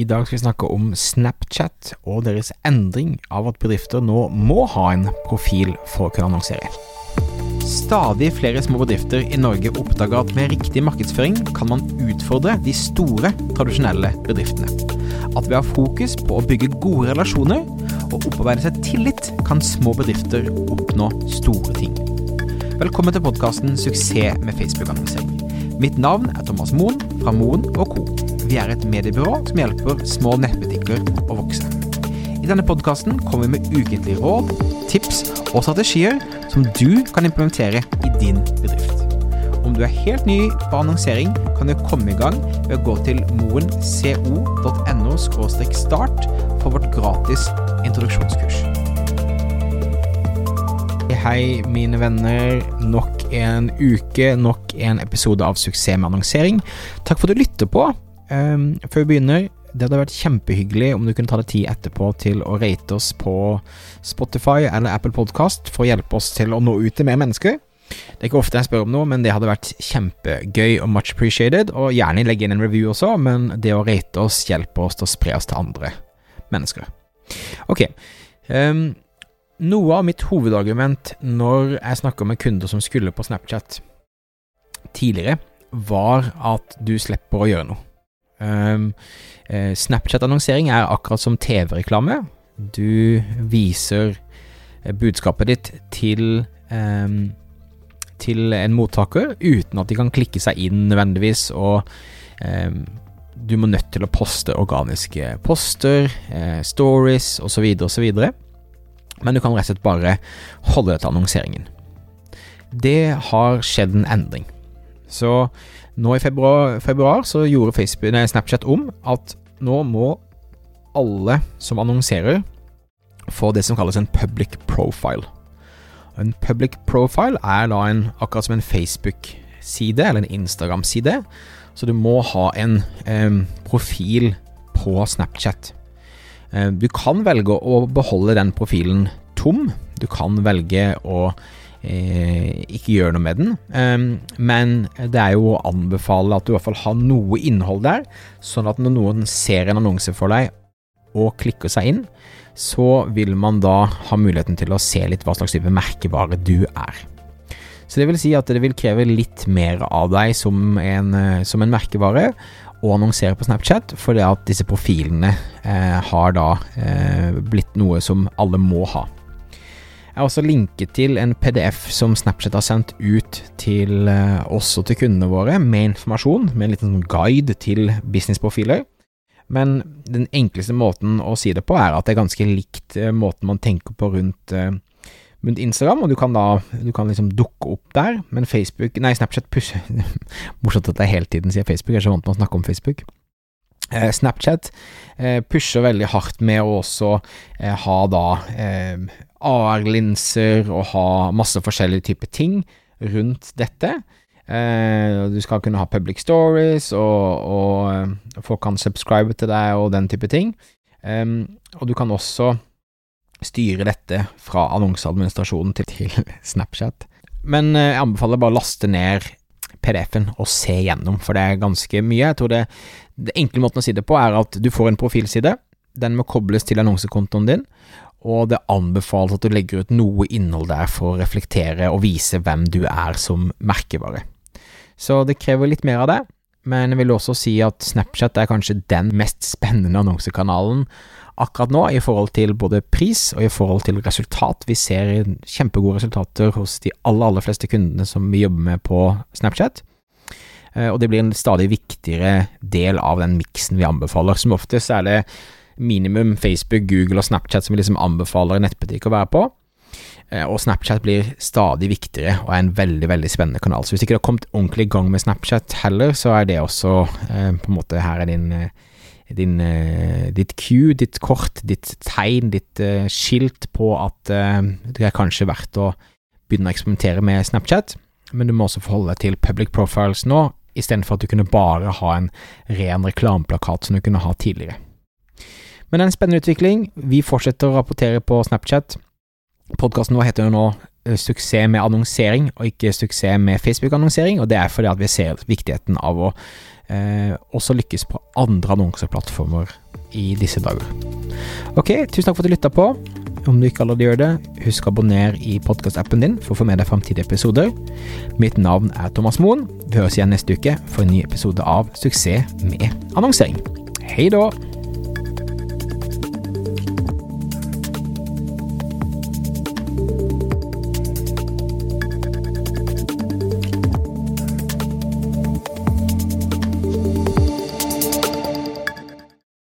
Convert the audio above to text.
I dag skal vi snakke om Snapchat og deres endring av at bedrifter nå må ha en profil for å kunne annonsere. Stadig flere små bedrifter i Norge oppdager at med riktig markedsføring kan man utfordre de store, tradisjonelle bedriftene. At ved å ha fokus på å bygge gode relasjoner og opparbeide seg tillit, kan små bedrifter oppnå store ting. Velkommen til podkasten 'Suksess med Facebook-annonsering'. Mitt navn er Thomas Moen fra Moen Co. Vi er et mediebyrå som hjelper små nettbutikker å vokse. I denne podkasten kommer vi med ukentlige råd, tips og strategier som du kan implementere i din bedrift. Om du er helt ny på annonsering, kan du komme i gang ved å gå til moenco.no start for vårt gratis introduksjonskurs. Hei, mine venner. Nok en uke, nok en episode av Suksess med annonsering. Takk for at du lytter på. Um, før vi begynner, det hadde vært kjempehyggelig om du kunne ta deg tid etterpå til å rate oss på Spotify eller Apple Podcast for å hjelpe oss til å nå ut til mer mennesker. Det er ikke ofte jeg spør om noe, men det hadde vært kjempegøy og much appreciated. Og gjerne legge inn en review også, men det å rate oss hjelper oss til å spre oss til andre mennesker. Ok. Um, noe av mitt hovedargument når jeg snakker med kunder som skulle på Snapchat tidligere, var at du slipper å gjøre noe. Um, eh, Snapchat-annonsering er akkurat som TV-reklame. Du viser eh, budskapet ditt til um, til en mottaker uten at de kan klikke seg inn nødvendigvis, og um, du må nødt til å poste organiske poster, eh, stories osv. osv men du kan rett og slett bare holde det til annonseringen. Det har skjedd en endring. Så nå i februar, februar så gjorde Facebook, nei, Snapchat om at nå må alle som annonserer, få det som kalles en public profile. En public profile er da en, akkurat som en Facebook-side eller en Instagram-side, så du må ha en eh, profil på Snapchat. Eh, du kan velge å beholde den profilen tom. Du kan velge å ikke gjør noe med den, um, men det er jo å anbefale at du i hvert fall har noe innhold der, sånn at når noen ser en annonse for deg og klikker seg inn, så vil man da ha muligheten til å se litt hva slags type merkevare du er. Så det vil si at det vil kreve litt mer av deg som en, eh, som en merkevare, å annonsere på Snapchat, fordi at disse profilene eh, har da eh, blitt noe som alle må ha. Jeg har også linket til en PDF som Snapchat har sendt ut til eh, oss og til kundene våre, med informasjon, med en liten sånn guide til businessprofiler. Men den enkleste måten å si det på, er at det er ganske likt eh, måten man tenker på rundt eh, rundt Instagram, og du kan da du kan liksom dukke opp der, men Facebook Nei, Snapchat pusher Morsomt at jeg hele tiden sier Facebook, jeg er så vant med å snakke om Facebook. Snapchat pusher veldig hardt med å også ha da AR-linser og ha masse forskjellige typer ting rundt dette. Eh, du skal kunne ha public stories, og, og eh, folk kan subscribe til deg og den type ting. og du kan også styre dette fra annonseadministrasjonen til, til Snapchat. Men eh, jeg anbefaler bare å laste ned PDF-en og se gjennom, for det er ganske mye. Jeg tror det, det enkle måten å si det på er at du får en profilside. Den må kobles til annonsekontoen din, og det anbefales at du legger ut noe innhold der for å reflektere og vise hvem du er som merkevare. Så det krever litt mer av det, men jeg vil også si at Snapchat er kanskje den mest spennende annonsekanalen akkurat nå i forhold til både pris og i forhold til resultat. Vi ser kjempegode resultater hos de aller, aller fleste kundene som vi jobber med på Snapchat. Eh, og det blir en stadig viktigere del av den miksen vi anbefaler. Som oftest er det minimum Facebook, Google og Snapchat som vi liksom anbefaler en nettbutikk å være på. Eh, og Snapchat blir stadig viktigere og er en veldig veldig spennende kanal. Så hvis ikke du har kommet ordentlig i gang med Snapchat heller, så er det også eh, på en måte her er din din, eh, ditt cue, ditt kort, ditt tegn, ditt eh, skilt på at uh, det er kanskje verdt å begynne å eksperimentere med Snapchat, men du må også forholde deg til public profiles nå, istedenfor at du kunne bare ha en ren reklameplakat som du kunne ha tidligere. Men det er en spennende utvikling. Vi fortsetter å rapportere på Snapchat. Podkasten vår heter jo nå Suksess med annonsering, og ikke suksess med Facebook-annonsering, og det er fordi at vi ser viktigheten av å eh, også lykkes på andre annonseplattformer i disse dager. Ok, tusen takk for at du lytta på. Om du ikke allerede gjør det, husk å abonnere i podkastappen din for å få med deg framtidige episoder. Mitt navn er Thomas Moen. Vi høres igjen neste uke for en ny episode av Suksess med annonsering. Hei da!